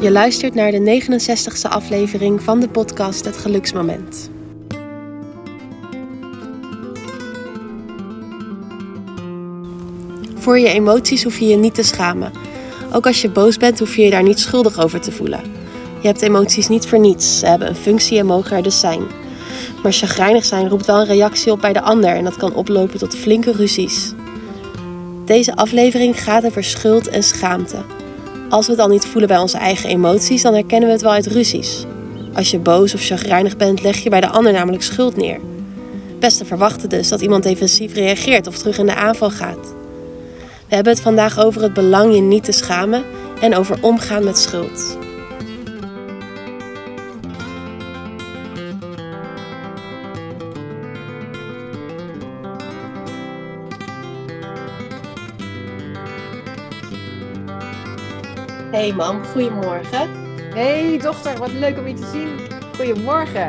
Je luistert naar de 69ste aflevering van de podcast Het Geluksmoment. Voor je emoties hoef je je niet te schamen. Ook als je boos bent, hoef je je daar niet schuldig over te voelen. Je hebt emoties niet voor niets. Ze hebben een functie en mogen er dus zijn. Maar chagrijnig zijn roept wel een reactie op bij de ander en dat kan oplopen tot flinke ruzies. Deze aflevering gaat over schuld en schaamte. Als we het al niet voelen bij onze eigen emoties, dan herkennen we het wel uit ruzies. Als je boos of chagrijnig bent, leg je bij de ander namelijk schuld neer. Best te verwachten dus dat iemand defensief reageert of terug in de aanval gaat. We hebben het vandaag over het belang je niet te schamen en over omgaan met schuld. Hey mam, goedemorgen. Hey dochter, wat leuk om je te zien. Goedemorgen.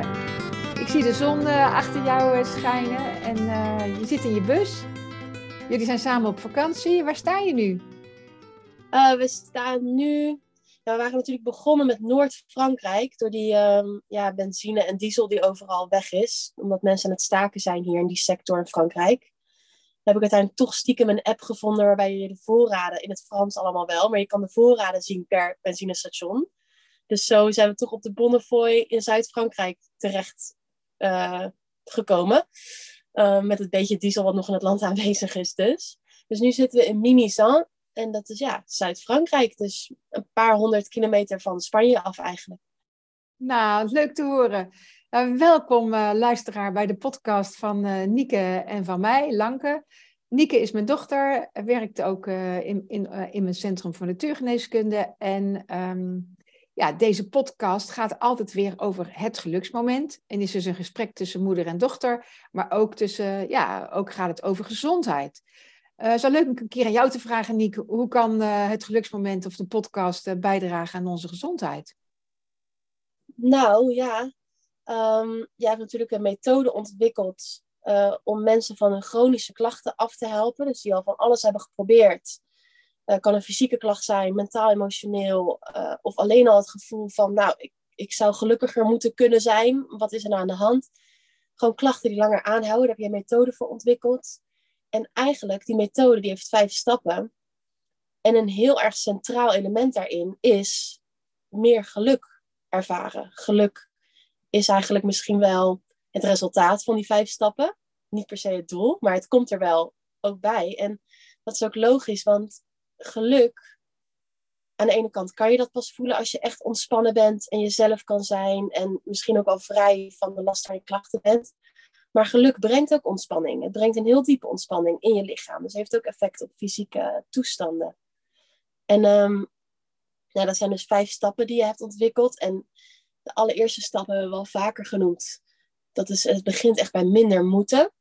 Ik zie de zon uh, achter jou uh, schijnen en uh, je zit in je bus. Jullie zijn samen op vakantie. Waar sta je nu? we staan nu. We waren natuurlijk begonnen met Noord-Frankrijk. Door die um, ja, benzine en diesel die overal weg is. Omdat mensen aan het staken zijn hier in die sector in Frankrijk heb ik uiteindelijk toch stiekem een app gevonden waarbij je de voorraden, in het Frans allemaal wel, maar je kan de voorraden zien per benzinestation. Dus zo zijn we toch op de Bonnefoy in Zuid-Frankrijk terecht uh, gekomen. Uh, met het beetje diesel wat nog in het land aanwezig is dus. Dus nu zitten we in Mimizan. En dat is ja, Zuid-Frankrijk. Dus een paar honderd kilometer van Spanje af eigenlijk. Nou, leuk te horen. Uh, welkom uh, luisteraar bij de podcast van uh, Nieke en van mij, Lanke. Nieke is mijn dochter, werkt ook in, in, in mijn Centrum voor Natuurgeneeskunde. En um, ja, deze podcast gaat altijd weer over het geluksmoment. En is dus een gesprek tussen moeder en dochter, maar ook, tussen, ja, ook gaat het over gezondheid. Zou leuk om een keer aan jou te vragen, Nieke. Hoe kan het geluksmoment of de podcast bijdragen aan onze gezondheid? Nou ja, Um, jij hebt natuurlijk een methode ontwikkeld uh, om mensen van hun chronische klachten af te helpen. Dus die al van alles hebben geprobeerd. Uh, kan een fysieke klacht zijn, mentaal, emotioneel. Uh, of alleen al het gevoel van, nou, ik, ik zou gelukkiger moeten kunnen zijn. Wat is er nou aan de hand? Gewoon klachten die langer aanhouden. Daar heb je een methode voor ontwikkeld. En eigenlijk, die methode die heeft vijf stappen. En een heel erg centraal element daarin is meer geluk ervaren. Geluk is eigenlijk misschien wel het resultaat van die vijf stappen. Niet per se het doel, maar het komt er wel ook bij. En dat is ook logisch, want geluk, aan de ene kant kan je dat pas voelen als je echt ontspannen bent en jezelf kan zijn en misschien ook al vrij van de last van je klachten bent. Maar geluk brengt ook ontspanning. Het brengt een heel diepe ontspanning in je lichaam. Dus het heeft ook effect op fysieke toestanden. En um, dat zijn dus vijf stappen die je hebt ontwikkeld. En de allereerste stap hebben we wel vaker genoemd. Dat is, het begint echt bij minder moeten.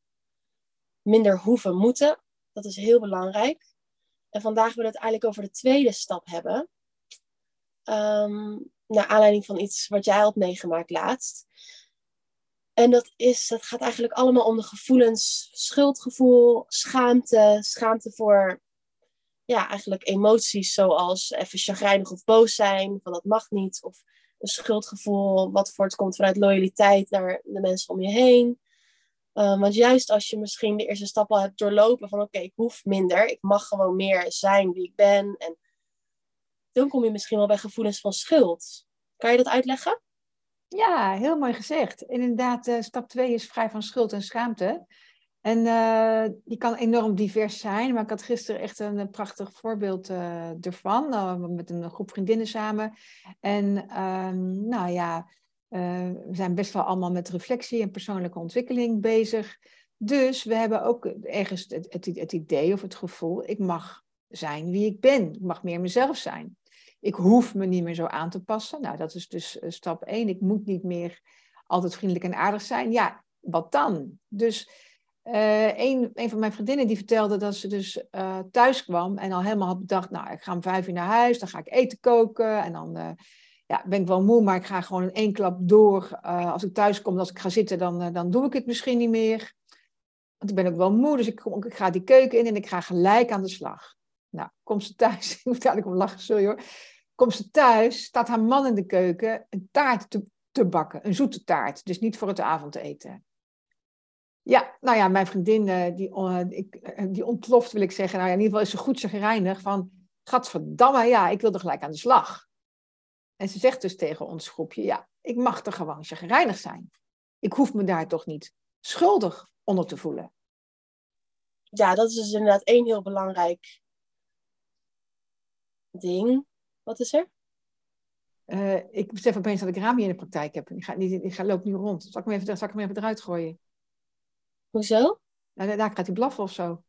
Minder hoeven moeten. Dat is heel belangrijk. En vandaag willen we het eigenlijk over de tweede stap hebben. Um, naar aanleiding van iets wat jij had meegemaakt laatst. En dat, is, dat gaat eigenlijk allemaal om de gevoelens, schuldgevoel, schaamte, schaamte voor ja, eigenlijk emoties zoals even chagrijnig of boos zijn, van dat mag niet, of een schuldgevoel wat voortkomt vanuit loyaliteit naar de mensen om je heen. Um, want juist als je misschien de eerste stap al hebt doorlopen van oké, ik hoef minder, ik mag gewoon meer zijn wie ik ben. En dan kom je misschien wel bij gevoelens van schuld. Kan je dat uitleggen? Ja, heel mooi gezegd. Inderdaad, uh, stap 2 is vrij van schuld en schaamte. En uh, die kan enorm divers zijn. Maar ik had gisteren echt een, een prachtig voorbeeld uh, ervan. Met een groep vriendinnen samen. En um, nou ja, we zijn best wel allemaal met reflectie en persoonlijke ontwikkeling bezig. Dus we hebben ook ergens het, het, het idee of het gevoel, ik mag zijn wie ik ben. Ik mag meer mezelf zijn. Ik hoef me niet meer zo aan te passen. Nou, dat is dus stap 1. Ik moet niet meer altijd vriendelijk en aardig zijn. Ja, wat dan? Dus uh, een, van mijn vriendinnen die vertelde dat ze dus uh, thuis kwam en al helemaal had bedacht, nou, ik ga om vijf uur naar huis, dan ga ik eten koken en dan uh, ja, ben ik wel moe, maar ik ga gewoon in één klap door. als ik thuis kom, als ik ga zitten, dan, dan doe ik het misschien niet meer. Want ik ben ook wel moe, dus ik, ik ga die keuken in en ik ga gelijk aan de slag. Nou, komt ze thuis, ik moet eigenlijk om lachen, sorry hoor. Komt ze thuis, staat haar man in de keuken een taart te, te bakken, een zoete taart, dus niet voor het avondeten. Ja, nou ja, mijn vriendin, uh, die, uh, ik, uh, die ontploft, wil ik zeggen. Nou ja, in ieder geval is ze goed chagrijnig van... Gadverdamme, ja, ik wil er gelijk aan de slag. En ze zegt dus tegen ons groepje... Ja, ik mag er gewoon chagrijnig zijn. Ik hoef me daar toch niet schuldig onder te voelen. Ja, dat is dus inderdaad één heel belangrijk ding. Wat is er? ik besef opeens dat ik Rami in de praktijk heb. Ik, ga, niet, ik ga, loop nu rond. Zal ik, hem even, zal ik hem even eruit gooien? Hoezo? Nou, daar gaat hij blaffen of zo.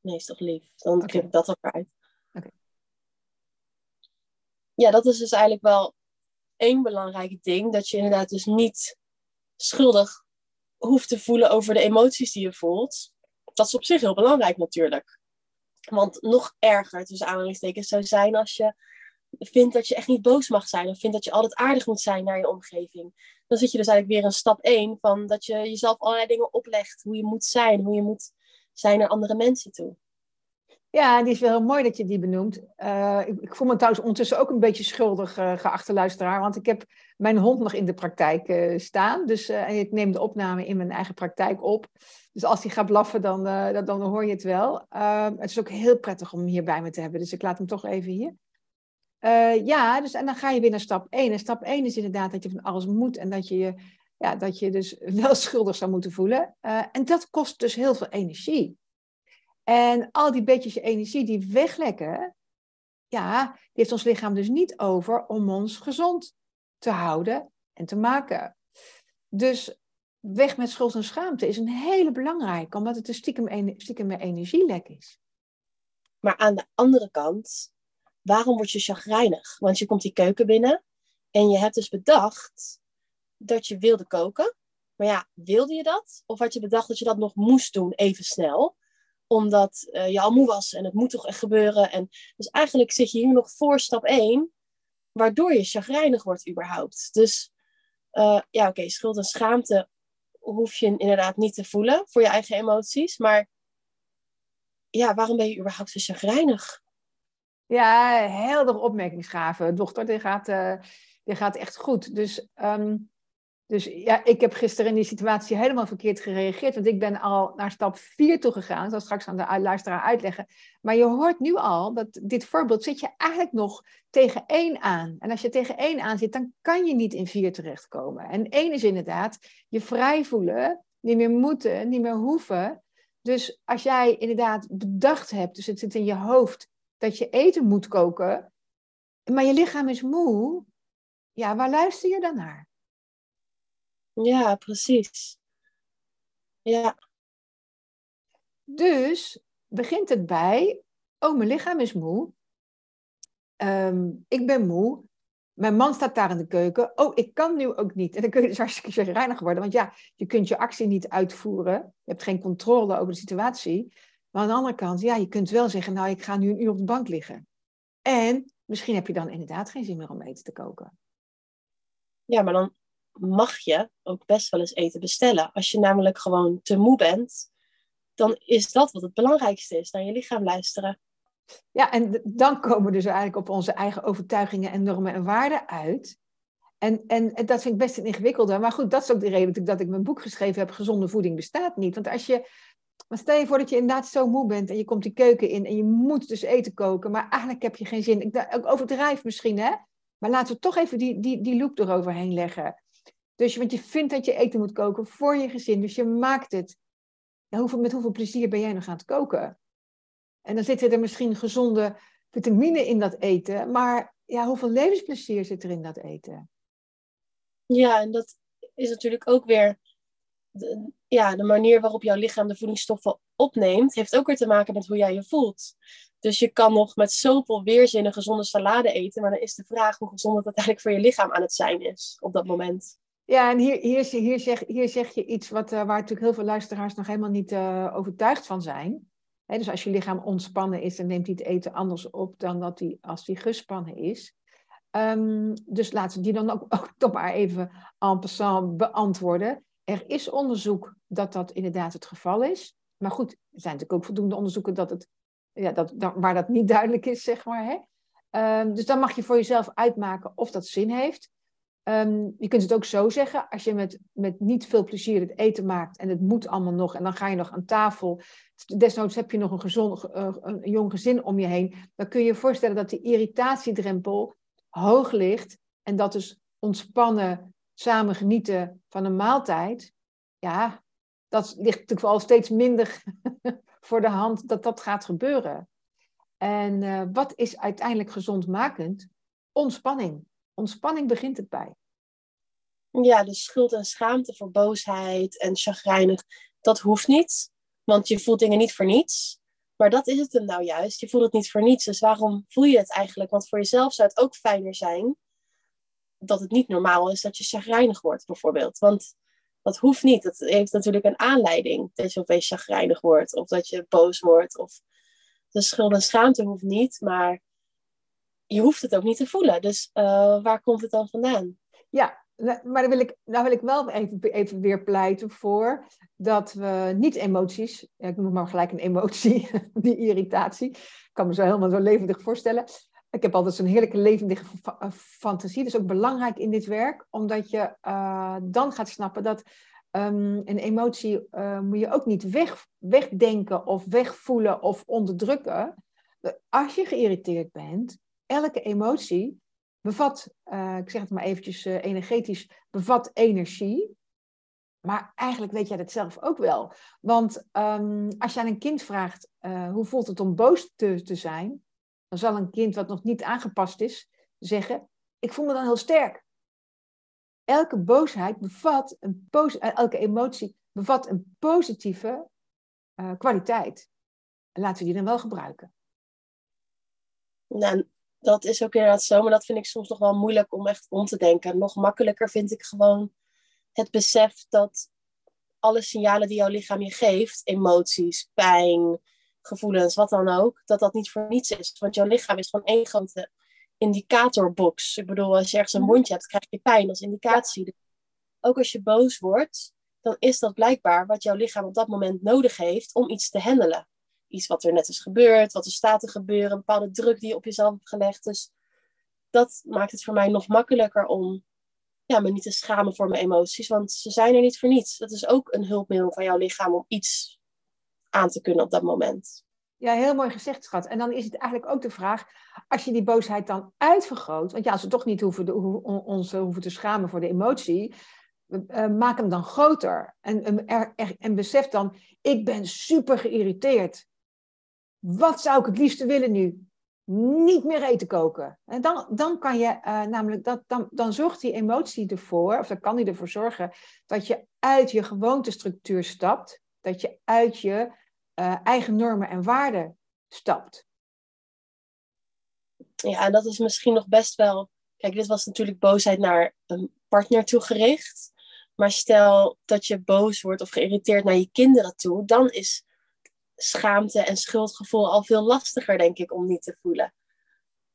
Nee, is toch lief. Dan okay. knip ik dat ook uit. Okay. Ja, dat is dus eigenlijk wel één belangrijk ding. Dat je inderdaad dus niet schuldig hoeft te voelen over de emoties die je voelt. Dat is op zich heel belangrijk natuurlijk. Want nog erger, tussen aanhalingstekens, zou zijn als je vindt dat je echt niet boos mag zijn. Of vindt dat je altijd aardig moet zijn naar je omgeving. Dan zit je dus eigenlijk weer in stap 1 van dat je jezelf allerlei dingen oplegt. Hoe je moet zijn, hoe je moet zijn naar andere mensen toe. Ja, die is wel heel mooi dat je die benoemt. Uh, ik, voel me trouwens ondertussen ook een beetje schuldig, uh, geachte luisteraar. Want ik heb mijn hond nog in de praktijk uh, staan. Dus ik neem de opname in mijn eigen praktijk op. Dus als hij gaat blaffen, dan, dan, dan, hoor je het wel. het is ook heel prettig om hem hier bij me te hebben. Dus ik laat hem toch even hier. Uh, ja, dus en dan ga je weer naar stap 1. En stap 1 is inderdaad dat je van alles moet en dat je ja, dat je dus wel schuldig zou moeten voelen. Uh, en dat kost dus heel veel energie. En al die beetjes energie die weglekken, ja, die heeft ons lichaam dus niet over om ons gezond te houden en te maken. Dus weg met schuld en schaamte is een hele belangrijke, omdat het een stiekem, stiekem energielek is. Maar aan de andere kant waarom word je chagrijnig? Want je komt die keuken binnen en je hebt dus bedacht dat je wilde koken. Maar ja, wilde je dat? Of had je bedacht dat je dat nog moest doen even snel? Omdat uh, je al moe was en het moet toch echt gebeuren. En dus eigenlijk zit je hier nog voor stap 1, waardoor je chagrijnig wordt überhaupt. Dus uh, ja, oké, schuld en schaamte hoef je inderdaad niet te voelen voor je eigen emoties. Maar ja, waarom ben je überhaupt zo chagrijnig? Ja, heldere opmerkingsgave. Dochter, dit gaat, uh, dit gaat echt goed. Dus, um, dus ja, ik heb gisteren in die situatie helemaal verkeerd gereageerd. Want ik ben al naar stap 4 toe gegaan. Ik zal straks aan de luisteraar uitleggen. Maar je hoort nu al dat dit voorbeeld zit je eigenlijk nog tegen 1 aan. En als je tegen 1 aan zit, dan kan je niet in 4 terechtkomen. En 1 is inderdaad je vrij voelen, niet meer moeten, niet meer hoeven. Dus als jij inderdaad bedacht hebt, dus het zit in je hoofd, dat je eten moet koken, maar je lichaam is moe, ja, waar luister je dan naar? Ja, precies. Ja. Dus begint het bij, oh, mijn lichaam is moe. Um, ik ben moe. Mijn man staat daar in de keuken. Oh, ik kan nu ook niet. En dan kun je dus hartstikke reinig worden. Want ja, je kunt je actie niet uitvoeren. Je hebt geen controle over de situatie. Maar aan de andere kant, ja, je kunt wel zeggen, nou, ik ga nu een uur op de bank liggen. En misschien heb je dan inderdaad geen zin meer om eten te koken. Ja, maar dan mag je ook best wel eens eten bestellen. Als je namelijk gewoon te moe bent, dan is dat wat het belangrijkste is, naar je lichaam luisteren. Ja, en dan komen we dus eigenlijk op onze eigen overtuigingen en normen en waarden uit. En, en, en, dat vind ik best een ingewikkelde. Maar goed, dat is ook de reden dat ik mijn boek geschreven heb, Gezonde voeding bestaat niet. Want als je maar stel je voor dat je inderdaad zo moe bent en je komt die keuken in en je moet dus eten koken, maar eigenlijk heb je geen zin. Ik overdrijf misschien, hè? Maar laten we toch even die, die, die loop eroverheen leggen. Dus, want je vindt dat je eten moet koken voor je gezin, dus je maakt het. Hoeveel, met hoeveel plezier ben jij nog aan het koken? En dan zitten er misschien gezonde vitamine in dat eten, maar ja, hoeveel levensplezier zit er in dat eten? Ja, en dat is natuurlijk ook weer ja, de manier waarop jouw lichaam de voedingsstoffen opneemt, heeft ook weer te maken met hoe jij je voelt. Dus je kan nog met zoveel weerzin een gezonde salade eten, maar dan is de vraag hoe gezond het uiteindelijk voor je lichaam aan het zijn is op dat moment. Ja, en hier, hier, zeg, hier zeg je iets wat, uh, waar natuurlijk heel veel luisteraars nog helemaal niet uh, overtuigd van zijn. dus als je lichaam ontspannen is, dan neemt hij het eten anders op dan dat hij, als hij gespannen is. Um, dus laten we die dan ook, ook toch maar even en passant beantwoorden. Er is onderzoek dat dat inderdaad het geval is. Maar goed, er zijn natuurlijk ook voldoende onderzoeken dat het ja, dat, waar dat niet duidelijk is, zeg maar. Hè? Ehm, dus dan mag je voor jezelf uitmaken of dat zin heeft. Ehm, je kunt het ook zo zeggen, als je met, met niet veel plezier het eten maakt en het moet allemaal nog en dan ga je nog aan tafel, desnoods heb je nog een, gezond, uh, een jong gezin om je heen, dan kun je je voorstellen dat die irritatiedrempel hoog ligt en dat dus ontspannen, samen genieten van een maaltijd, ja, dat ligt natuurlijk wel steeds minder voor de hand dat dat gaat gebeuren. En uh, wat is uiteindelijk gezondmakend? Ontspanning. Ontspanning begint het bij. Ja, dus schuld en schaamte voor boosheid en chagrijnig, dat hoeft niet. Want je voelt dingen niet voor niets. Maar dat is het hem nou juist. Je voelt het niet voor niets. Dus waarom voel je het eigenlijk? Want voor jezelf zou het ook fijner zijn dat het niet normaal is dat je chagrijnig wordt, bijvoorbeeld. Want dat hoeft niet. Dat heeft natuurlijk een aanleiding. Dat je opeens chagrijnig wordt of dat je boos wordt. Of de schuld en schaamte hoeft niet, maar je hoeft het ook niet te voelen. Dus uh, waar komt het dan vandaan? Ja, maar dan wil ik, nou wil ik wel even, even weer pleiten voor dat we niet emoties, ik noem maar gelijk een emotie, die irritatie. Ik kan me zo helemaal zo levendig voorstellen. Ik heb altijd zo'n heerlijke levendige eh, fantasie. Dat is ook belangrijk in dit werk, omdat je uh, dan gaat snappen dat um, een emotie uh, moet je ook niet weg, wegdenken of wegvoelen of onderdrukken. Als je geïrriteerd bent, elke emotie bevat, ik zeg het maar eventjes energetisch, bevat energie. Maar eigenlijk weet jij dat zelf ook wel. Want um, als je aan een kind vraagt, hoe voelt het om boos te, te zijn? Dan zal een kind wat nog niet aangepast is zeggen, ik voel me dan heel sterk. Elke boosheid bevat een elke emotie bevat een positieve kwaliteit. Laten we die dan wel gebruiken. Nou, dat is ook inderdaad zo, maar dat vind ik soms nog wel moeilijk om echt om te denken. Nog makkelijker vind ik gewoon het besef dat alle signalen die jouw lichaam je geeft, emoties, pijn, gevoelens, wat dan ook, dat dat niet voor niets is. Want jouw lichaam is gewoon één grote indicatorbox. Ik bedoel, als je ergens een mondje hebt, krijg je pijn als indicatie. Ook als je boos wordt, dan is dat blijkbaar wat jouw lichaam op dat moment nodig heeft om iets te handelen iets wat er net is gebeurd, wat er staat te gebeuren, een bepaalde druk die je op jezelf hebt gelegd. Dus dat maakt het voor mij nog makkelijker om ja, me niet te schamen voor mijn emoties, want ze zijn er niet voor niets. Dat is ook een hulpmiddel van jouw lichaam om iets aan te kunnen op dat moment. Ja, heel mooi gezegd, schat. En dan is het eigenlijk ook de vraag, als je die boosheid dan uitvergroot, want ja, als we toch niet hoeven, de, ons hoeven te schamen voor de emotie, uh, maak hem dan groter. En, en, en besef dan, ik ben super geïrriteerd. Wat zou ik het liefste willen nu? Niet meer eten koken. En dan, dan kan je namelijk, dat, dan, dan zorgt die emotie ervoor, of dan kan die ervoor zorgen, dat je uit je gewoontestructuur stapt. Dat je uit je uh, eigen normen en waarden stapt. Ja, en dat is misschien nog best wel. Kijk, dit was natuurlijk boosheid naar een partner toegericht. Maar stel dat je boos wordt of geïrriteerd naar je kinderen toe, dan is schaamte en schuldgevoel al veel lastiger, denk ik, om niet te voelen.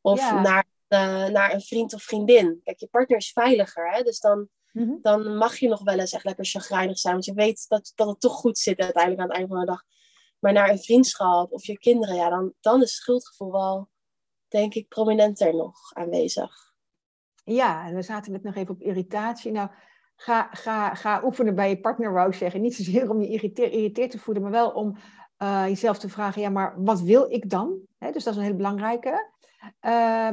Of naar, uh, naar een vriend of vriendin. Kijk, je partner is veiliger, hè? dus dan, mhm. dan mag je nog wel eens echt lekker chagrijnig zijn, want je weet dat, dat het toch goed zit uiteindelijk aan het einde van de dag. Maar naar een vriendschap of je kinderen, ja, dan, dan is schuldgevoel wel, denk ik, prominenter nog aanwezig. Ja, en we zaten net nog even op irritatie. Nou, ga, ga, ga oefenen bij je partner, wou ik zeggen. Niet zozeer om je irriteerd te voelen, maar wel om uh, jezelf te vragen, ja, maar wat wil ik dan? dus dat is een hele belangrijke. Uh,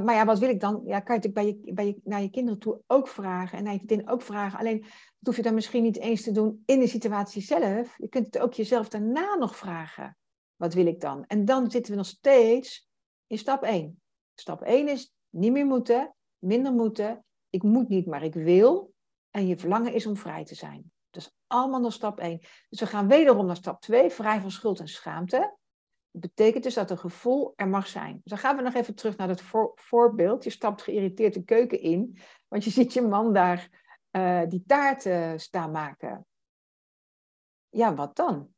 maar ja, wat wil ik dan? Ja, kan je het bij je, bij je, naar je kinderen toe ook vragen en naar je vriendin ook vragen. Alleen dat hoef je dan misschien niet eens te doen in de situatie zelf. Je kunt het ook jezelf daarna nog vragen. Wat wil ik dan? En dan zitten we nog steeds in stap 1. Stap 1 is niet meer moeten, minder moeten. Ik moet niet, maar ik wil. En je verlangen is om vrij te zijn. Dat is allemaal nog stap 1. Dus we gaan wederom naar stap 2, vrij van schuld en schaamte. Betekent dus dat een gevoel er mag zijn. Dus dan gaan we nog even terug naar dat voorbeeld. Je stapt geïrriteerd de keuken in, want je ziet je man daar uh, die taart staan maken. Ja, wat dan?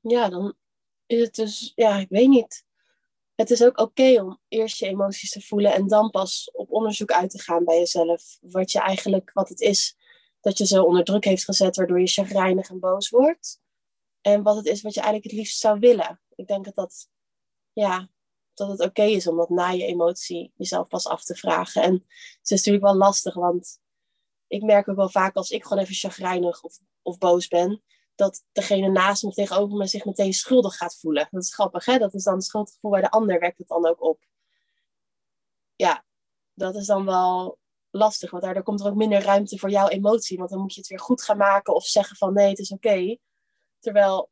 Ja, dan is het dus, ja, ik weet niet het is ook oké om eerst je emoties te voelen en dan pas op onderzoek uit te gaan bij jezelf. Wat je eigenlijk, wat het is dat je zo onder druk heeft gezet, waardoor je chagrijnig en boos wordt. En wat het is wat je eigenlijk het liefst zou willen. Ik denk dat dat, ja, dat het oké is om dat na je emotie jezelf pas af te vragen. En het is natuurlijk wel lastig, want ik merk ook wel vaak als ik gewoon even chagrijnig of, of boos ben, dat degene naast me tegenover me zich meteen schuldig gaat voelen. Dat is grappig, hè? Dat is dan het schuldgevoel bij de ander, werkt het dan ook op. Ja, dat is dan wel lastig, want daardoor komt er ook minder ruimte voor jouw emotie. Want dan moet je het weer goed gaan maken of zeggen van nee, het is oké. Terwijl,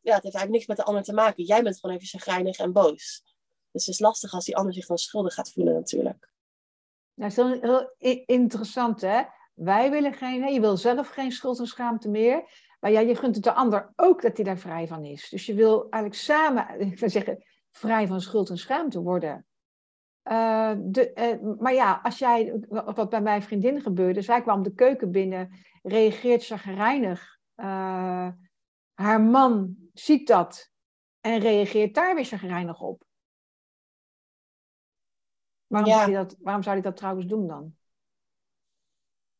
ja, het heeft eigenlijk niks met de ander te maken. Jij bent gewoon even chagrijnig en boos. Dus het is lastig als die ander zich dan schuldig gaat voelen natuurlijk. Nou, dat is heel, interessant, hè? Wij willen geen, je wil zelf geen schuld en schaamte meer. Maar ja, je gunt het de ander ook dat hij daar vrij van is. Dus je wil eigenlijk samen, ik wil zeggen, vrij van schuld en schaamte worden. Uh, de, uh, maar ja, als jij, wat bij mijn vriendin gebeurde, zij kwam de keuken binnen, reageert chagrijnig. Uh, haar man ziet dat en reageert daar weer chagrijnig op. Waarom, zou hij dat, waarom zou hij dat trouwens doen dan?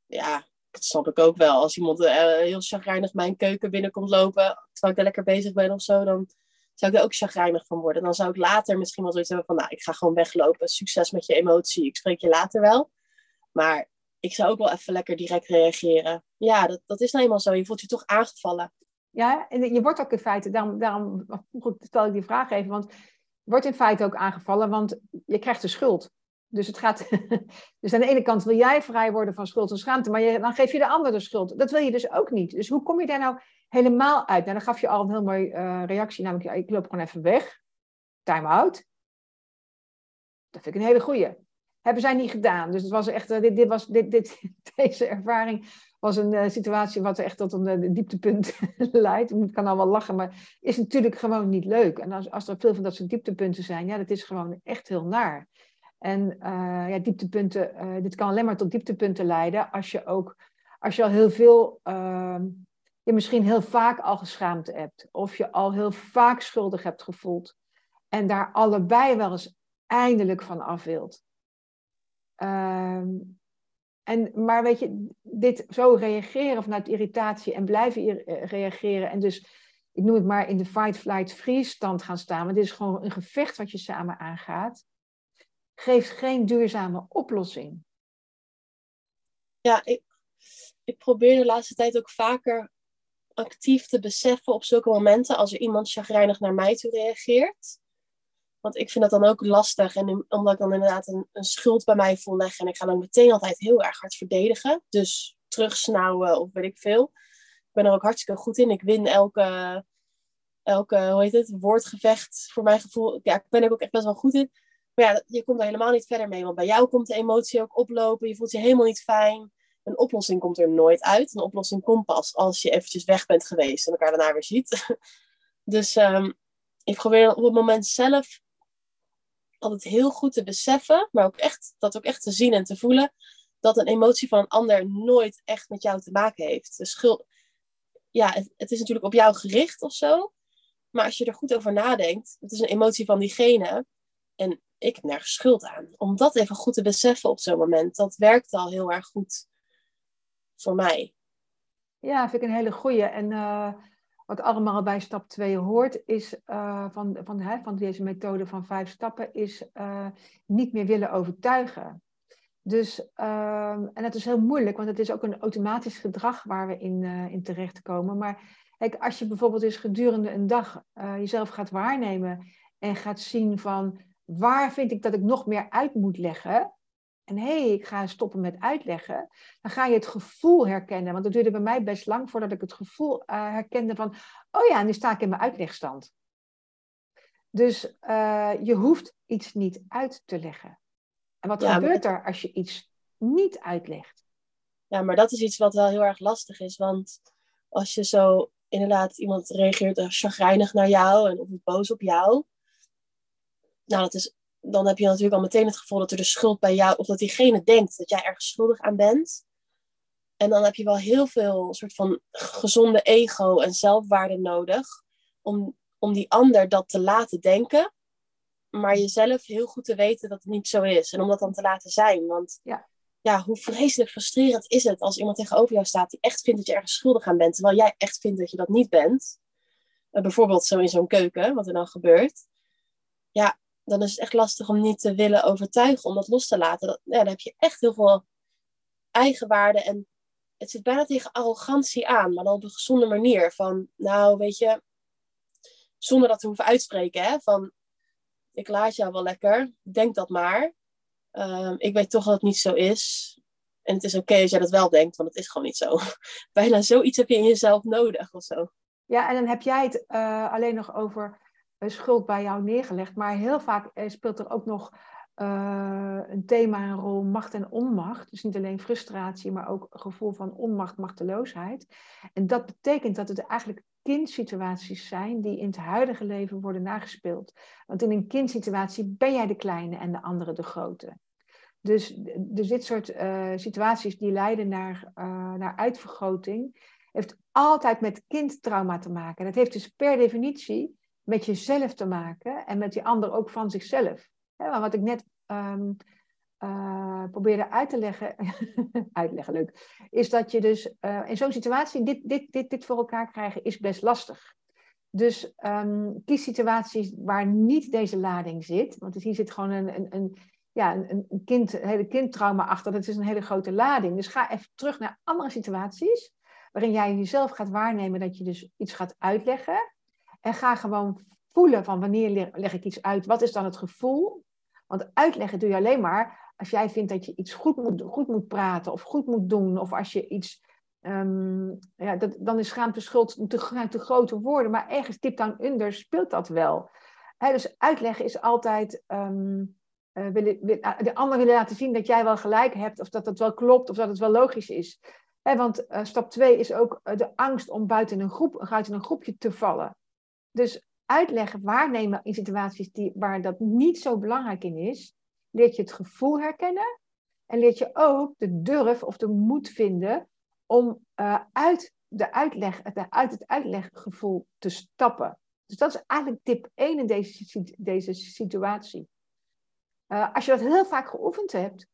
Ja, dat snap ik ook wel. Als iemand heel chagrijnig mijn keuken binnenkomt lopen, terwijl ik er lekker bezig ben of zo, dan zou ik er ook chagrijnig van worden. Dan zou ik later misschien wel zoiets hebben van, nou, ik ga gewoon weglopen. Succes met je emotie. Ik spreek je later wel. Maar ik zou ook wel even lekker direct reageren. Ja, dat, dat is nou eenmaal zo. Je voelt je toch aangevallen. Ja, en je wordt ook in feite, daarom, stel ik die vraag even, want wordt in feite ook aangevallen, want je krijgt de schuld. Dus, het gaat, dus aan de ene kant wil jij vrij worden van schuld en schaamte, maar je, dan geef je de ander de schuld. Dat wil je dus ook niet. Dus hoe kom je daar nou helemaal uit? Nou, dan gaf je al een heel mooie uh, reactie, namelijk ik loop gewoon even weg. Time out. Dat vind ik een hele goeie. Hebben zij niet gedaan. Dus het was echt, uh, dit, dit was, dit, dit, deze ervaring was een uh, situatie wat echt tot een dieptepunt leidt. Ik kan al wel lachen, maar is natuurlijk gewoon niet leuk. En als, als er veel van dat soort dieptepunten zijn, ja, dat is gewoon echt heel naar. En uh, ja, dieptepunten, dit kan alleen maar tot dieptepunten leiden als je ook, als je al heel veel, uh, je misschien heel vaak al geschaamd hebt, of je al heel vaak schuldig hebt gevoeld, en daar allebei wel eens eindelijk van af wilt. Ehm, en, maar weet je, dit zo reageren vanuit irritatie en blijven eh, reageren, en dus, ik noem het maar, in de fight, flight, freeze stand gaan staan, want dit is gewoon een gevecht wat je samen aangaat geeft geen duurzame oplossing. Ja, ik, ik probeer de laatste tijd ook vaker actief te beseffen op zulke momenten als er iemand chagrijnig naar mij toe reageert. Want ik vind dat dan ook lastig. En omdat ik dan inderdaad een, schuld bij mij voel leggen. En ik ga dan meteen altijd heel erg hard verdedigen. Dus terugsnauwen of weet ik veel. Ik ben er ook hartstikke goed in. Ik win elke, elke hoe heet het, woordgevecht voor mijn gevoel. Ja, ik ben er ook echt best wel goed in. Maar ja, je komt daar helemaal niet verder mee. Want bij jou komt de emotie ook oplopen. Je voelt je helemaal niet fijn. Een oplossing komt er nooit uit. Een oplossing komt pas als je eventjes weg bent geweest en elkaar daarna weer ziet. Dus um, ik probeer op het moment zelf altijd heel goed te beseffen, maar ook echt, dat ook echt te zien en te voelen, dat een emotie van een ander nooit echt met jou te maken heeft. De schuld, ja, het, is natuurlijk op jou gericht of zo, maar als je er goed over nadenkt, het is een emotie van diegene. En ik heb nergens schuld aan. Om dat even goed te beseffen op zo'n moment, dat werkt al heel erg goed voor mij. Ja, vind ik een hele goeie. En uh, wat allemaal bij stap 2 hoort, is uh, van, van, hè, van deze methode van vijf stappen, is uh, niet meer willen overtuigen. Dus, ehm, en dat is heel moeilijk, want het is ook een automatisch gedrag waar we in, in terechtkomen. Maar kijk, als je bijvoorbeeld eens gedurende een dag jezelf gaat waarnemen en gaat zien van waar vind ik dat ik nog meer uit moet leggen? En hé, hey, ik ga stoppen met uitleggen. Dan ga je het gevoel herkennen. Want dat duurde bij mij best lang voordat ik het gevoel uh, herkende van... Oh ja, nu sta ik in mijn uitlegstand. Dus uh, je hoeft iets niet uit te leggen. En wat gebeurt er als je iets niet uitlegt? Ja, maar dat is iets wat wel heel erg lastig is. Want als je zo inderdaad iemand reageert chagrijnig naar jou en of boos op jou nou, dat is, dan heb je natuurlijk al meteen het gevoel dat er de schuld bij jou, of dat diegene denkt dat jij ergens schuldig aan bent. En dan heb je wel heel veel soort van gezonde ego en zelfwaarde nodig om, om die ander dat te laten denken, maar jezelf heel goed te weten dat het niet zo is. En om dat dan te laten zijn. Want ja. ja, hoe vreselijk frustrerend is het als iemand tegenover jou staat die echt vindt dat je ergens schuldig aan bent, terwijl jij echt vindt dat je dat niet bent. bijvoorbeeld zo in zo'n keuken, wat er dan gebeurt. Ja, dan is het echt lastig om niet te willen overtuigen, om dat los te laten. Dan heb je echt heel veel eigenwaarde en het zit bijna tegen arrogantie aan, maar dan op een gezonde manier. Van, nou, weet je, zonder dat te hoeven uitspreken, hè, van, ik laat jou wel lekker, denk dat maar. Ehm, ik weet toch dat het niet zo is. En het is oké als jij dat wel denkt, want het is gewoon niet zo. Bijna zoiets heb je in jezelf nodig of zo. Ja, en dan heb jij het uh, alleen nog over schuld bij jou neergelegd. Maar heel vaak eh, speelt er ook nog uh, een thema een rol macht en onmacht. Dus niet alleen frustratie, maar ook gevoel van onmacht, machteloosheid. En dat betekent dat het eigenlijk kindsituaties zijn die in het huidige leven worden nagespeeld. Want in een kindsituatie ben jij de kleine en de andere de grote. Dus, dus dit soort situaties die leiden naar, uh, naar uitvergroting, heeft altijd met kindtrauma te maken. En dat heeft dus per definitie met jezelf te maken en met die ander ook van zichzelf. Ja, wat ik net um, uh, probeerde uit te leggen, uitleggen leuk, is dat je dus in zo'n situatie dit, dit, dit, dit voor elkaar krijgen is best lastig. Dus um, kies situaties waar niet deze lading zit, want hier zit gewoon een, een, een ja, een, een, kind, een hele kindtrauma achter. Dat is een hele grote lading. Dus ga even terug naar andere situaties. Waarin jij jezelf gaat waarnemen dat je dus iets gaat uitleggen. En ga gewoon voelen van wanneer leg ik iets uit. Wat is dan het gevoel? Want uitleggen doe je alleen maar als jij vindt dat je iets goed moet, goed moet praten of goed moet doen. Of als je iets. Um, ja, dat, dan is schaamte schuld te, te grote woorden. Maar ergens tip down under speelt dat wel. dus uitleggen is altijd. Uh, willen, ah, de ander willen laten zien dat jij wel gelijk hebt, of dat het wel klopt, of dat het wel logisch is. want uh, stap 2 is ook de angst om buiten een, groep, buiten een groepje te vallen. Dus uitleggen, waarnemen in situaties die, waar dat niet zo belangrijk in is, leert je het gevoel herkennen en leert je ook de durf of de moed vinden om uit, de uitleg, uit het uitleggevoel te stappen. Dus dat is eigenlijk tip 1 in deze, deze situatie. Uh, als je dat heel vaak geoefend hebt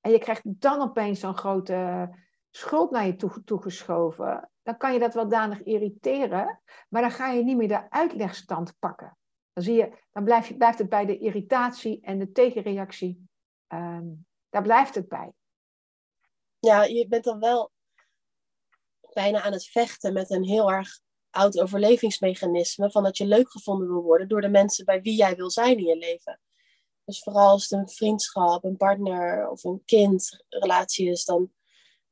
en je krijgt dan opeens zo'n grote schuld naar je toe, toegeschoven, dan kan je dat wel danig irriteren, maar dan ga je niet meer de uitlegstand pakken. Dan, zie je, dan blijf je, blijft het bij de irritatie en de tegenreactie. Um, daar blijft het bij. Ja, je bent dan wel bijna aan het vechten met een heel erg oud overlevingsmechanisme van dat je leuk gevonden wil worden door de mensen bij wie jij wil zijn in je leven. Dus vooral als het een vriendschap, een partner of een kindrelatie is, dan,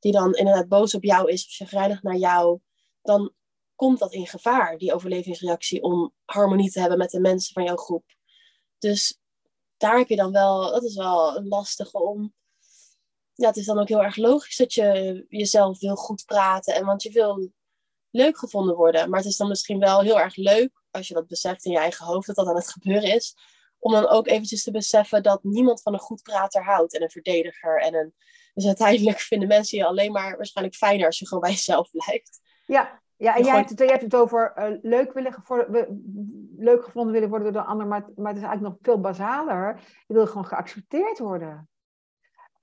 die dan inderdaad boos op jou is of chagrijnig naar jou, dan komt dat in gevaar, die overlevingsreactie, om harmonie te hebben met de mensen van jouw groep. Dus daar heb je dan wel, dat is wel een lastige om. Ja, het is dan ook heel erg logisch dat je jezelf wil goed praten, en want je wil leuk gevonden worden. Maar het is dan misschien wel heel erg leuk, als je dat beseft in je eigen hoofd, dat dat aan het gebeuren is, om dan ook eventjes te beseffen dat niemand van een goed prater houdt en een verdediger. En een, dus uiteindelijk vinden mensen je alleen maar waarschijnlijk fijner als je gewoon bij jezelf blijft. Ja, ja en jij, hebt het, jij hebt het over uh, leuk, willen leuk gevonden willen worden door de ander, maar, maar het is eigenlijk nog veel basaler. Je wil gewoon geaccepteerd worden.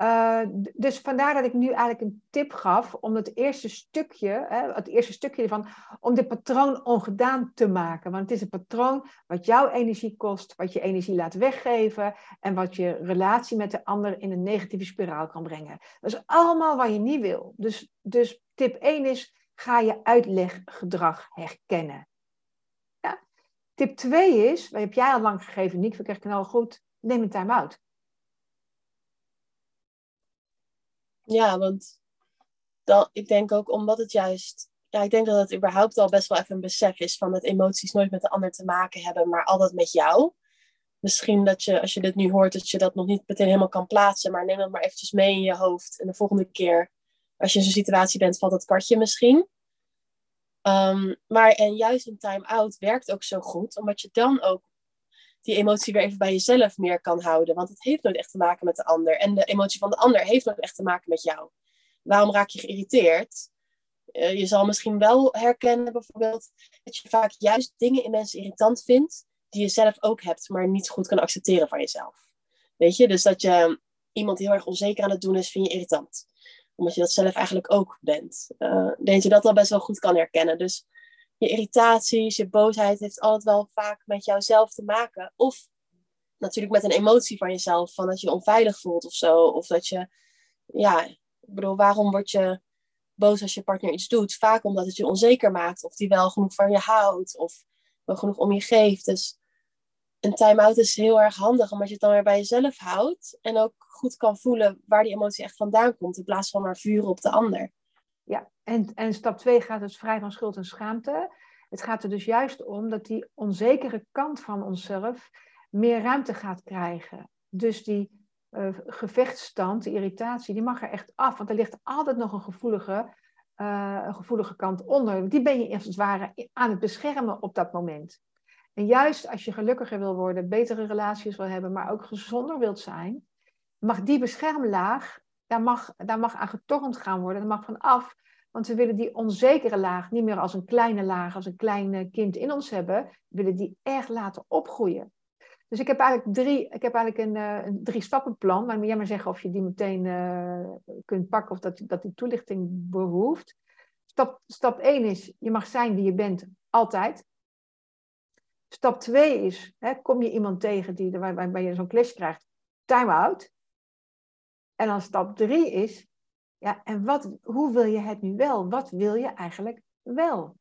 Uh, dus vandaar dat ik nu eigenlijk een tip gaf om het eerste stukje, hè, het eerste stukje ervan, om dit patroon ongedaan te maken. Want het is een patroon wat jouw energie kost, wat je energie laat weggeven en wat je relatie met de ander in een negatieve spiraal kan brengen. Dat is allemaal wat je niet wil. Dus, dus tip 1 is, ga je uitleggedrag herkennen. Ja. Tip 2 is, wat heb jij al lang gegeven, Nick, we krijgen al goed, neem een time-out. Ja, want dan, ik denk ook omdat het juist. Ja, ik denk dat het überhaupt al best wel even een besef is van dat emoties nooit met de ander te maken hebben, maar altijd met jou. Misschien dat je, als je dit nu hoort, dat je dat nog niet meteen helemaal kan plaatsen, maar neem dat maar eventjes mee in je hoofd. En de volgende keer, als je in zo'n situatie bent, valt het kwartje misschien. Um, maar en juist een time-out werkt ook zo goed, omdat je dan ook die emotie weer even bij jezelf meer kan houden. Want het heeft nooit echt te maken met de ander. En de emotie van de ander heeft nooit echt te maken met jou. Waarom raak je geïrriteerd? Uh, je zal misschien wel herkennen bijvoorbeeld dat je vaak juist dingen in mensen irritant vindt die je zelf ook hebt, maar niet goed kan accepteren van jezelf. Weet je, dus dat je iemand heel erg onzeker aan het doen is, vind je irritant. Omdat je dat zelf eigenlijk ook bent. Uh, denk je dat al best wel goed kan herkennen. Dus je irritaties, je boosheid heeft altijd wel vaak met jouzelf te maken. Of natuurlijk met een emotie van jezelf, van dat je je onveilig voelt of zo. Of dat je, ja, ik bedoel, waarom word je boos als je partner iets doet? Vaak omdat het je onzeker maakt, of die wel genoeg van je houdt, of wel genoeg om je geeft. Dus een time-out is heel erg handig, omdat je het dan weer bij jezelf houdt. En ook goed kan voelen waar die emotie echt vandaan komt, in plaats van maar vuren op de ander. Ja, en, en stap 2 gaat dus vrij van schuld en schaamte. Het gaat er dus juist om dat die onzekere kant van onszelf meer ruimte gaat krijgen. Dus die uh, gevechtsstand, de irritatie, die mag er echt af. Want er ligt altijd nog een gevoelige, uh, een gevoelige kant onder. Die ben je als het ware aan het beschermen op dat moment. En juist als je gelukkiger wil worden, betere relaties wil hebben, maar ook gezonder wilt zijn, mag die beschermlaag, daar mag, daar mag aan getornd gaan worden. Dat mag van af. Want we willen die onzekere laag niet meer als een kleine laag, als een klein kind in ons hebben. We willen die echt laten opgroeien. Dus ik heb eigenlijk drie, ik heb eigenlijk een, uh, een drie stappenplan. Maar jij maar zeggen of je die meteen uh, kunt pakken of dat, dat die toelichting behoeft. Stap, stap 1 is, je mag zijn wie je bent, altijd. Stap 2 is, hè, kom je iemand tegen die, waar, waarbij je zo'n clash krijgt, time out. En dan stap 3 is, ja, en wat, hoe wil je het nu wel? Wat wil je eigenlijk wel?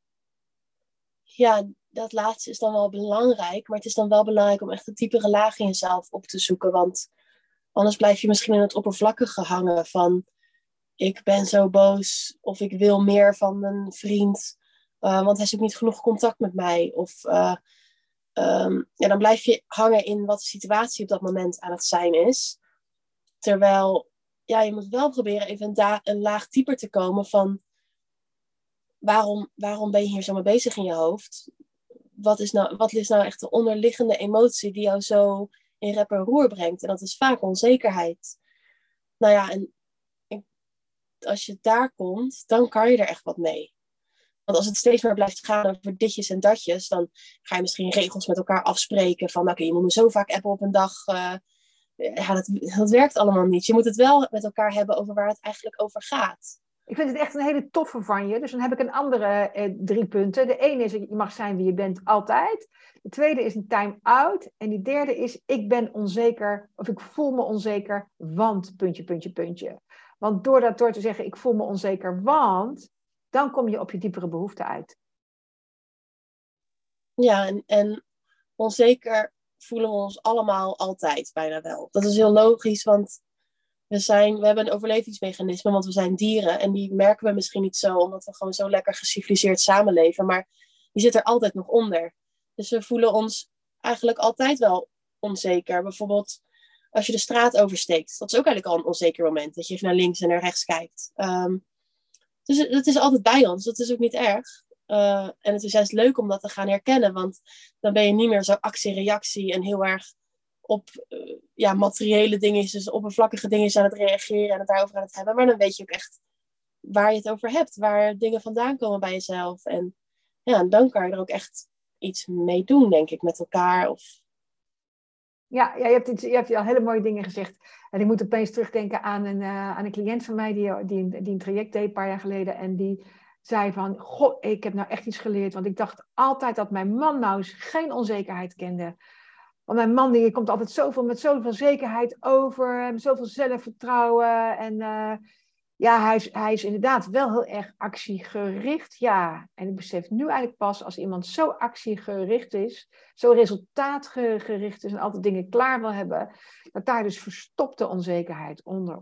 Ja, dat laatste is dan wel belangrijk. Maar het is dan wel belangrijk om echt een diepere laag in jezelf op te zoeken. Want anders blijf je misschien in het oppervlakkige hangen van... Ik ben zo boos of ik wil meer van mijn vriend. Uh, want hij zoekt niet genoeg contact met mij. Of uh, ja, dan blijf je hangen in wat de situatie op dat moment aan het zijn is. Terwijl ja, je moet wel proberen even een, een laag dieper te komen van waarom, waarom ben je hier zo mee bezig in je hoofd? Wat is, nou, wat is nou echt de onderliggende emotie die jou zo in rep en roer brengt? En dat is vaak onzekerheid. Nou ja, en als je daar komt, dan kan je er echt wat mee. Want als het steeds meer blijft gaan over ditjes en datjes, dan ga je misschien regels met elkaar afspreken van, oké, je moet me zo vaak appen op een dag. Uh, ja, dat, dat werkt allemaal niet. Je moet het wel met elkaar hebben over waar het eigenlijk over gaat. Ik vind het echt een hele toffe van je. Dus dan heb ik een andere eh, drie punten. De ene is, je mag zijn wie je bent altijd. De tweede is een time-out. En die derde is, ik ben onzeker of ik voel me onzeker, want puntje, puntje, puntje. Want door dat door te zeggen, ik voel me onzeker, want, dan kom je op je diepere behoefte uit. Ja, en, en onzeker voelen we ons allemaal altijd bijna wel. Dat is heel logisch, want we, zijn, we hebben een overlevingsmechanisme, want we zijn dieren. En die merken we misschien niet zo, omdat we gewoon zo lekker geciviliseerd samenleven. Maar die zit er altijd nog onder. Dus we voelen ons eigenlijk altijd wel onzeker. Bijvoorbeeld als je de straat oversteekt. Dat is ook eigenlijk al een onzeker moment. Dat je even naar links en naar rechts kijkt. Um, dus het is altijd bij ons. Dat is ook niet erg. Uh, en het is juist leuk om dat te gaan herkennen. Want dan ben je niet meer zo actie-reactie en heel erg op uh, ja, materiële dingen, dus oppervlakkige dingen aan het reageren en het daarover aan het hebben. Maar dan weet je ook echt waar je het over hebt, waar dingen vandaan komen bij jezelf. En ja, dan kan je er ook echt iets mee doen, denk ik, met elkaar. Of... Ja, ja je, hebt iets, je hebt al hele mooie dingen gezegd. En ik moet opeens terugdenken aan een, uh, aan een cliënt van mij die, die, die een traject deed een paar jaar geleden. En die zei van, goh, ik heb nou echt iets geleerd. Want ik dacht altijd dat mijn man nou geen onzekerheid kende. Want mijn man die komt altijd zoveel, met zoveel zekerheid over, met zoveel zelfvertrouwen. En uh, ja, hij is, hij is inderdaad wel heel erg actiegericht. Ja, en ik besef nu eigenlijk pas als iemand zo actiegericht is, zo resultaatgericht is en altijd dingen klaar wil hebben, dat daar dus verstopte onzekerheid onder,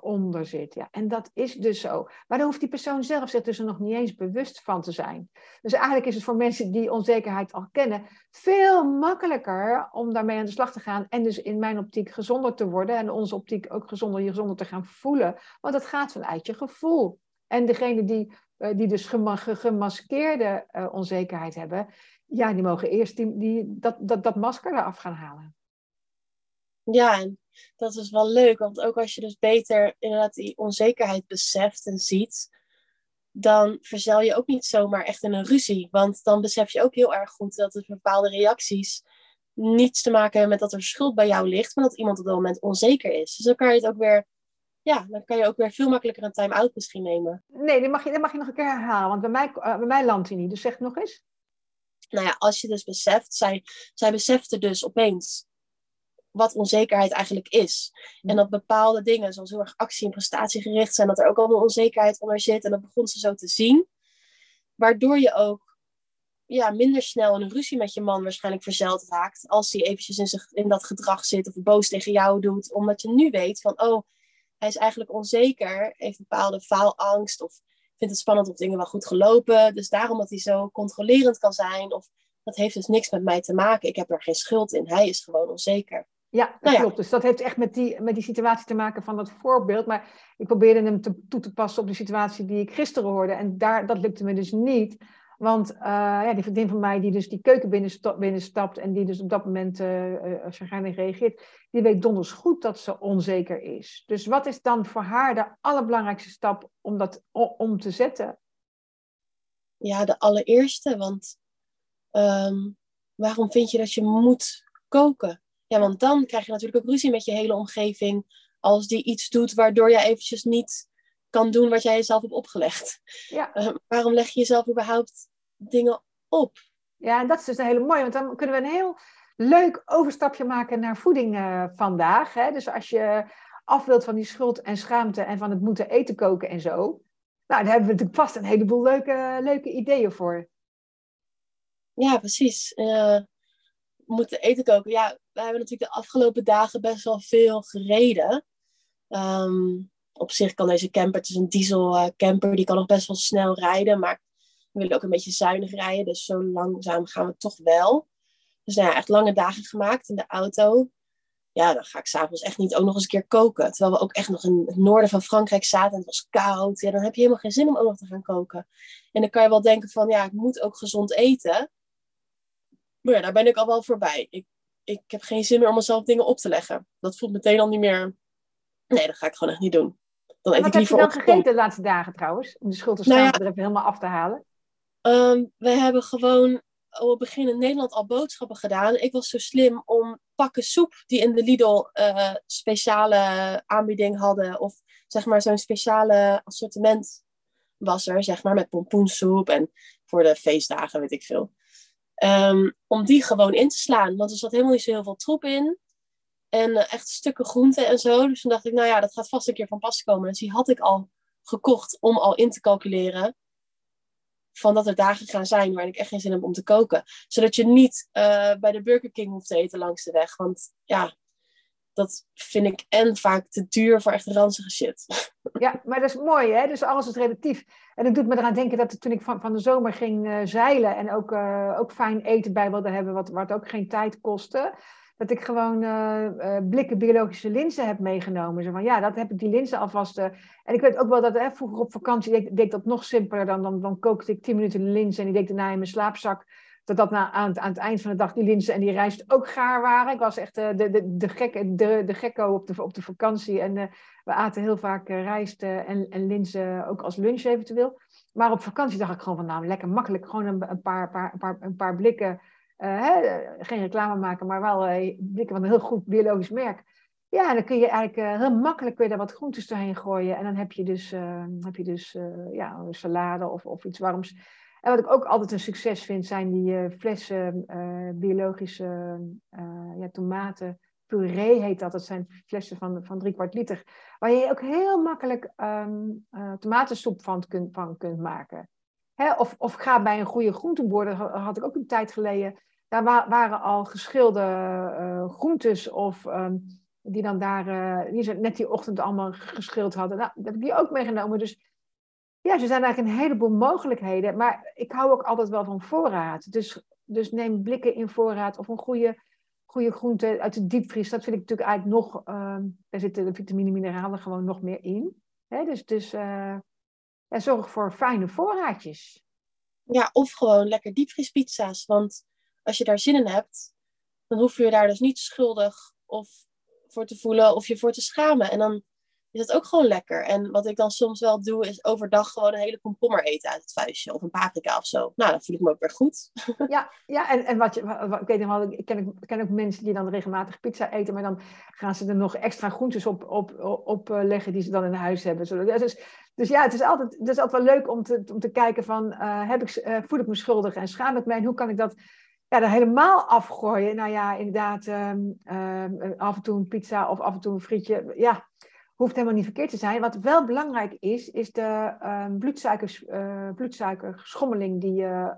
onder zit. Ja. En dat is dus zo. Maar daar hoeft die persoon zelf zich dus er nog niet eens bewust van te zijn. Dus eigenlijk is het voor mensen die onzekerheid al kennen, veel makkelijker om daarmee aan de slag te gaan. En dus in mijn optiek gezonder te worden. En onze optiek ook gezonder, je gezonder te gaan voelen. Want het gaat vanuit je gevoel. En degene die, uh, die dus gemaskeerde uh, onzekerheid hebben, ja, die mogen eerst die, die, dat, dat, dat masker eraf gaan halen. Ja, en dat is wel leuk, want ook als je dus beter inderdaad die onzekerheid beseft en ziet, dan verzel je ook niet zomaar echt in een ruzie. Want dan besef je ook heel erg goed dat er bepaalde reacties niets te maken hebben met dat er schuld bij jou ligt, maar dat iemand op dat moment onzeker is. Dus dan kan je het ook weer ja, dan kan je ook weer veel makkelijker een time-out misschien nemen. Nee, dat mag, je, dat mag je nog een keer herhalen, want bij mij, uh, bij mij landt hij niet. Dus zeg het nog eens. Nou ja, als je dus beseft, zij, zij besefte dus opeens wat onzekerheid eigenlijk is. En dat bepaalde dingen, zoals heel erg actie- en prestatiegericht zijn, dat er ook allemaal onzekerheid onder zit. En dat begon ze zo te zien. Waardoor je ook ja, minder snel in een ruzie met je man waarschijnlijk verzeld raakt. Als hij eventjes in, zich, in dat gedrag zit of boos tegen jou doet. Omdat je nu weet van, oh, hij is eigenlijk onzeker. Heeft bepaalde faalangst of vindt het spannend of dingen wel goed gelopen. Dus daarom dat hij zo controlerend kan zijn. Of dat heeft dus niks met mij te maken. Ik heb er geen schuld in. Hij is gewoon onzeker. Ja, dat nou klopt. Dus dat heeft echt met die, met die situatie te maken van dat voorbeeld. Maar ik probeerde hem te, toe te passen op de situatie die ik gisteren hoorde. En daar, dat lukte me dus niet. Want uh, ja, die vriendin van mij die dus die keuken binnenstapt, en die dus op dat moment uh, reageert, die weet donders goed dat ze onzeker is. Dus wat is dan voor haar de allerbelangrijkste stap om dat om te zetten? Ja, de allereerste, want um, waarom vind je dat je moet koken? Ja, want dan krijg je natuurlijk ook ruzie met je hele omgeving als die iets doet waardoor jij eventjes niet kan doen wat jij jezelf hebt opgelegd. Ja. Uh, waarom leg je jezelf überhaupt dingen op? Ja, en dat is dus een hele mooie, want dan kunnen we een heel leuk overstapje maken naar voeding uh, vandaag. Hè? Dus als je af wilt van die schuld en schaamte en van het moeten eten koken en zo. Nou, daar hebben we natuurlijk vast een heleboel leuke, leuke ideeën voor. Ja, precies. Uh, moeten eten koken. Ja, we hebben natuurlijk de afgelopen dagen best wel veel gereden. Um, op zich kan deze camper, het is een diesel uh, camper, die kan nog best wel snel rijden. Maar we willen ook een beetje zuinig rijden. Dus zo langzaam gaan we toch wel. Dus nou ja, echt lange dagen gemaakt in de auto. Ja, dan ga ik s'avonds echt niet ook nog eens een keer koken. Terwijl we ook echt nog in het noorden van Frankrijk zaten en het was koud. Ja, dan heb je helemaal geen zin om ook nog te gaan koken. En dan kan je wel denken van, ja, ik moet ook gezond eten. Maar ja, daar ben ik al wel voorbij. Ik, ik heb geen zin meer om mezelf dingen op te leggen. Dat voelt meteen al niet meer... Nee, dat ga ik gewoon echt niet doen. Dan eet Wat heb je dan gegeten de laatste dagen trouwens? Om de schuld te nou er even helemaal af te halen. Um, we hebben gewoon op het begin in Nederland al boodschappen gedaan. Ik was zo slim om pakken soep die in de Lidl uh, speciale aanbieding hadden. Of zeg maar zo'n speciale assortiment was er, zeg maar, met pompoensoep en voor de feestdagen, weet ik veel. Um, om die gewoon in te slaan. Want er zat helemaal niet zo heel veel troep in. En uh, echt stukken groenten en zo. Dus toen dacht ik, nou ja, dat gaat vast een keer van pas komen. Dus die had ik al gekocht om al in te calculeren van dat er dagen gaan zijn waarin ik echt geen zin heb om te koken. Zodat je niet uh, bij de Burger King hoeft te eten langs de weg. Want ja, dat vind ik en vaak te duur voor echt ranzige shit. Ja, maar dat is mooi, hè? Dus alles is relatief. En dat doet me eraan denken dat toen ik van, van de zomer ging uh, zeilen en ook, ook fijn eten bij wilde hebben, wat, wat ook geen tijd kostte dat ik gewoon uh, blikken biologische linzen heb meegenomen. Zo van, ja, dat heb ik die linzen alvast. Uh, en ik weet ook wel dat vroeger op vakantie deed, deed dat nog simpeler. Dan, dan, dan kookte ik tien minuten linzen en die deed daarna in mijn slaapzak. Dat dat na, aan, aan het eind van de dag die linzen en die rijst ook gaar waren. Ik was echt de, de, de, gek, de, de gekko op de, op de vakantie. En we aten heel vaak rijst en, en linzen ook als lunch eventueel. Maar op vakantie dacht ik gewoon van, nou, lekker makkelijk. Gewoon een, een, paar, paar, een, paar, een paar blikken geen reclame maken, maar wel uh, blikken van een heel goed biologisch merk. Ja, dan kun je eigenlijk uh, heel makkelijk weer daar wat groentes doorheen gooien. En dan heb je dus, heb je dus ja, salade of, of iets warms. En wat ik ook altijd een succes vind, zijn die flessen biologische ja, tomaten. Puree heet dat. Dat zijn flessen van, van drie kwart liter. Waar je ook heel makkelijk um, tomatensoep van kunt, van kunt maken. Hè, of, of ga bij een goede groenteboer. Dat had ik ook een tijd geleden daar waren al geschilde uh, groentes of um, die dan daar uh, die ze net die ochtend allemaal geschild hadden. Nou, dat heb ik die ook meegenomen. Dus ja, er zijn eigenlijk een heleboel mogelijkheden. Maar ik hou ook altijd wel van voorraad. Dus, dus neem blikken in voorraad of een goede, goede groente uit de diepvries. Dat vind ik natuurlijk eigenlijk nog, uh, daar zitten de vitamine mineralen gewoon nog meer in. Dus, dus uh, ja, zorg voor fijne voorraadjes. Ja, of gewoon lekker diepvriespizza's. Want als je daar zin in hebt, dan hoef je je daar dus niet schuldig of voor te voelen of je voor te schamen. En dan is dat ook gewoon lekker. En wat ik dan soms wel doe, is overdag gewoon een hele komkommer eten uit het vuistje. Of een paprika of zo. Nou, dan voel ik me ook weer goed. Ja, ja en, en wat je, ik weet ik ken, ik ken ook mensen die dan regelmatig pizza eten, maar dan gaan ze er nog extra groentes op, op, op, eh, leggen die ze dan in huis hebben. Dus, dus ja, het is altijd, het is altijd wel leuk om te, om te kijken van, uh, heb ik, uh, voel ik me schuldig en schaam ik mij en hoe kan ik dat ja, dan helemaal afgooien. Nou ja, inderdaad, ehm, ehm, af en toe een pizza of af en toe een frietje. Ja, hoeft helemaal niet verkeerd te zijn. Wat wel belangrijk is, is de uh, bloedsuikers, uh, bloedsuikerschommeling die je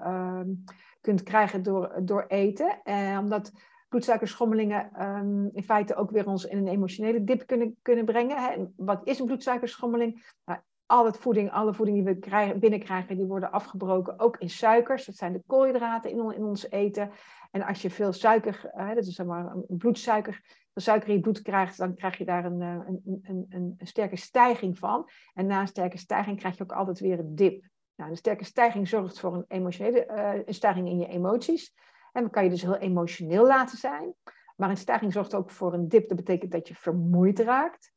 kunt krijgen door, door eten. En omdat bloedsuikerschommelingen um, in feite ook weer ons in een emotionele dip kunnen, kunnen brengen. Hè. Wat is een bloedsuikerschommeling? Nou, al het voeding, alle voeding die we krijgen, binnenkrijgen, die worden afgebroken, ook in suikers. Dat zijn de koolhydraten in, in ons eten. En als je veel suiker, uh, dat is zeg maar een bloedsuiker, de suiker in je bloed krijgt, dan krijg je daar een, een, een, een, een sterke stijging van. En na een sterke stijging krijg je ook altijd weer een dip. Nou, een sterke stijging zorgt voor een emotionele uh, een stijging in je emoties. En dan kan je dus heel emotioneel laten zijn. Maar een stijging zorgt ook voor een dip. Dat betekent dat je vermoeid raakt.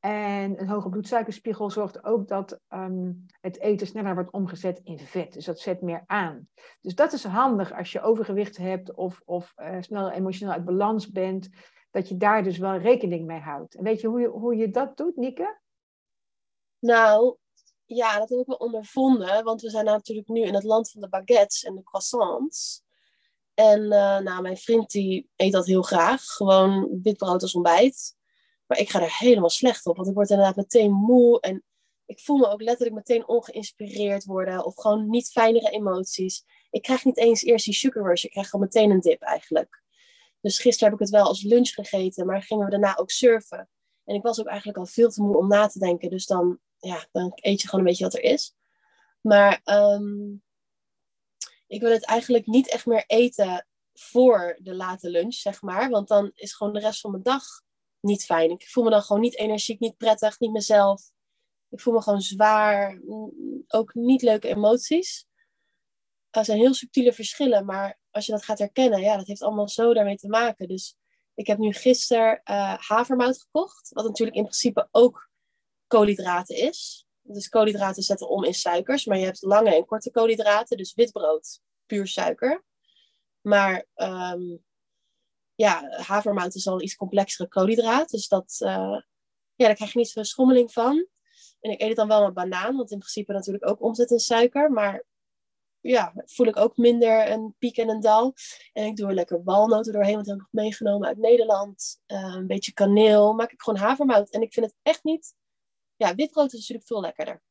En een hoge bloedsuikerspiegel zorgt ook dat um, het eten sneller wordt omgezet in vet. Dus dat zet meer aan. Dus dat is handig als je overgewicht hebt of, of uh, snel emotioneel uit balans bent. Dat je daar dus wel rekening mee houdt. En weet je hoe je, hoe je dat doet, Nieke? Nou, ja, dat heb ik wel ondervonden. Want we zijn natuurlijk nu in het land van de baguettes en de croissants. En uh, nou, mijn vriend die eet dat heel graag. Gewoon witbrood als ontbijt. Maar ik ga er helemaal slecht op. Want ik word inderdaad meteen moe. En ik voel me ook letterlijk meteen ongeïnspireerd worden. Of gewoon niet fijnere emoties. Ik krijg niet eens eerst die sugar rush. Ik krijg gewoon meteen een dip eigenlijk. Dus gisteren heb ik het wel als lunch gegeten. Maar gingen we daarna ook surfen. En ik was ook eigenlijk al veel te moe om na te denken. Dus dan, ja, dan eet je gewoon een beetje wat er is. Maar um, ik wil het eigenlijk niet echt meer eten voor de late lunch, zeg maar. Want dan is gewoon de rest van mijn dag niet fijn. Ik voel me dan gewoon niet energiek, niet prettig, niet mezelf. Ik voel me gewoon zwaar. Ook niet leuke emoties. Er zijn heel subtiele verschillen, maar als je dat gaat herkennen, ja, dat heeft allemaal zo daarmee te maken. Dus ik heb nu gisteren uh, havermout gekocht, wat natuurlijk in principe ook koolhydraten is. Dus koolhydraten zetten om in suikers, maar je hebt lange en korte koolhydraten, dus witbrood, puur suiker. Maar um, ja, havermout is al iets complexere koolhydraat. Dus dat, uh, ja, daar krijg je niet zoveel schommeling van. En ik eet het dan wel met banaan, want in principe natuurlijk ook omzet in suiker. Maar ja, voel ik ook minder een piek en een dal. En ik doe er lekker walnoten doorheen, want heb ik nog meegenomen uit Nederland. Uh, een beetje kaneel, maak ik gewoon havermout. En ik vind het echt niet... Ja, witbrood is natuurlijk veel lekkerder.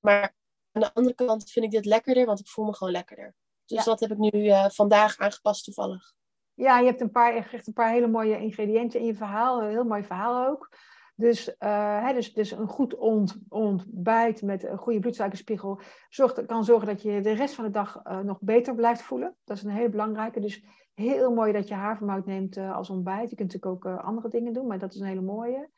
Maar aan de andere kant vind ik dit lekkerder, want ik voel me gewoon lekkerder. Dus ja. dat heb ik nu uh, vandaag aangepast toevallig. Ja, je hebt een paar, echt een paar hele mooie ingrediënten in je verhaal. Een heel mooi verhaal ook. Dus, uh, hè, dus, dus een goed ont, ontbijt met een goede bloedsuikerspiegel zorgt, kan zorgen dat je de rest van de dag uh, nog beter blijft voelen. Dat is een hele belangrijke. Dus heel mooi dat je havermout neemt uh, als ontbijt. Je kunt natuurlijk ook andere dingen doen, maar dat is een hele mooie.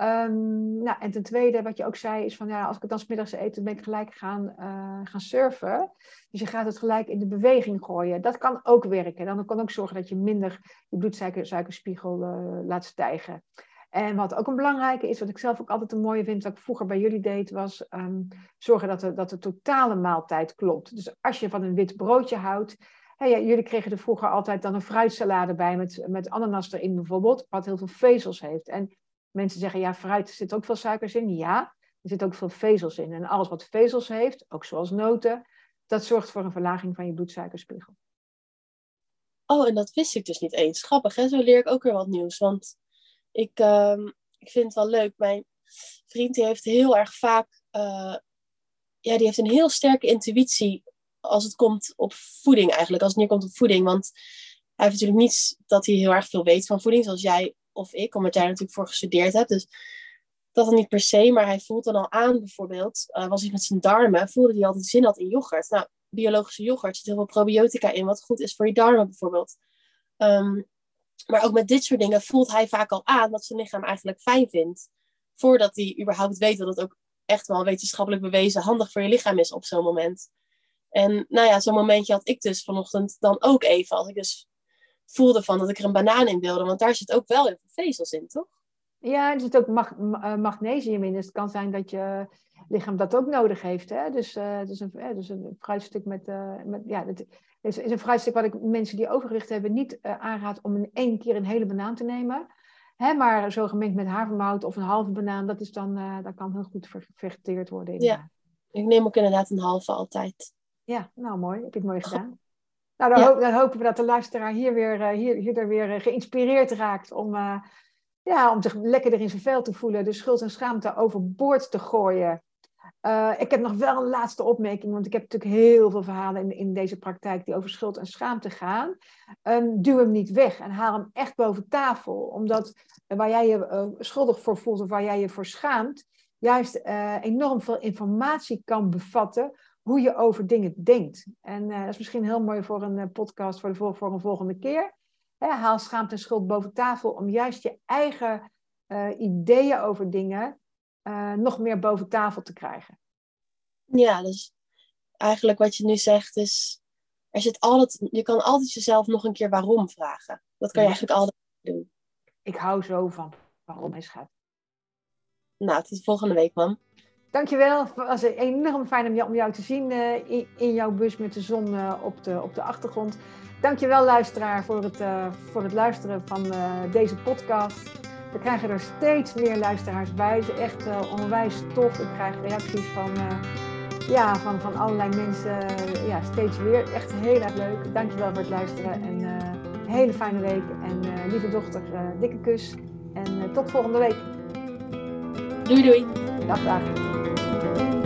Um, nou, en ten tweede, wat je ook zei, is van ja, als ik het dan smiddags eet, dan ben ik gelijk gaan, uh, gaan surfen. Dus je gaat het gelijk in de beweging gooien. Dat kan ook werken. Dan kan ook zorgen dat je minder je bloedsuikerspiegel uh, laat stijgen. En wat ook een belangrijke is, wat ik zelf ook altijd een mooie vind, wat ik vroeger bij jullie deed, was um, zorgen dat de, dat de totale maaltijd klopt. Dus als je van een wit broodje houdt, jullie kregen er vroeger altijd dan een fruitsalade bij met, met ananas erin bijvoorbeeld, wat heel veel vezels heeft. En Mensen zeggen, ja, fruit, zit ook veel suikers in. Ja, er zit ook veel vezels in. En alles wat vezels heeft, ook zoals noten, dat zorgt voor een verlaging van je bloedsuikerspiegel. Oh, en dat wist ik dus niet eens. Grappig, hè? Zo leer ik ook weer wat nieuws. Want ik, uh, ik vind het wel leuk. Mijn vriend heeft heel erg vaak... Uh, ja, die heeft een heel sterke intuïtie als het komt op voeding eigenlijk. Als het neerkomt op voeding. Want hij heeft natuurlijk niet dat hij heel erg veel weet van voeding. Zoals jij of ik, omdat jij natuurlijk voor gestudeerd hebt. Dus dat dan niet per se, maar hij voelt dan al aan bijvoorbeeld, uh, was hij met zijn darmen, voelde hij altijd zin had in yoghurt. Nou, biologische yoghurt zit heel veel probiotica in, wat goed is voor je darmen bijvoorbeeld. Um, maar ook met dit soort dingen voelt hij vaak al aan wat zijn lichaam eigenlijk fijn vindt. Voordat hij überhaupt weet dat het ook echt wel wetenschappelijk bewezen handig voor je lichaam is op zo'n moment. En nou ja, zo'n momentje had ik dus vanochtend dan ook even. Als ik dus voelde van dat ik er een banaan in wilde. Want daar zit ook wel heel veel vezels in, toch? Ja, er zit ook mag, magnesium in. Dus het kan zijn dat je lichaam dat ook nodig heeft. Hè? Dus, uh, dus, een, dus een fruitstuk met, met ja, het is, is een fruitstuk wat ik mensen die overgewicht hebben niet aanraad om in één keer een hele banaan te nemen. Hè, maar zo gemengd met havermout of een halve banaan, dat, is dan, uh, dat kan heel goed vergeteerd worden. Inderdaad. Ja, ik neem ook inderdaad een halve altijd. Ja, nou mooi. Heb je het mooi gedaan. Nou, dan, hoop, dan, hopen we dat de luisteraar hier weer, uh, hier, hier weer uh, geïnspireerd raakt om, ja, om zich lekker in zijn vel te voelen, de schuld en schaamte overboord te gooien. Uh, ik heb nog wel een laatste opmerking, want ik heb natuurlijk heel veel verhalen in, in deze praktijk die over schuld en schaamte gaan. Um, duw hem niet weg en haal hem echt boven tafel, omdat waar jij je schuldig voor voelt of waar jij je voor schaamt, juist enorm veel informatie kan bevatten hoe je over dingen denkt. En dat is misschien heel mooi voor een podcast voor, de, voor een volgende keer. Hè, haal schaamte en schuld boven tafel om juist je eigen ideeën over dingen uh, nog meer boven tafel te krijgen. Ja, dus eigenlijk wat je nu zegt is, er zit altijd, je kan altijd jezelf nog een keer waarom vragen. Dat kan je eigenlijk altijd doen. Ik hou zo van waarom hij gaat. Nou, tot volgende week, man. Dankjewel. Het was enorm fijn om jou te zien uh, in, jouw bus met de zon uh, op, de, op de achtergrond. Dankjewel, luisteraar, voor het, uh, voor het luisteren van deze podcast. We krijgen er steeds meer luisteraars bij. Het is echt uh, onwijs tof. Ik krijg reacties van, uh, ja, van, van allerlei mensen. Uh, ja, steeds weer. Echt heel erg leuk. Dankjewel voor het luisteren. En een hele fijne week. En lieve dochter, dikke kus. En tot volgende week. Doei doei. Dag, dag.